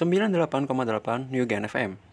98,8 New Gen FM.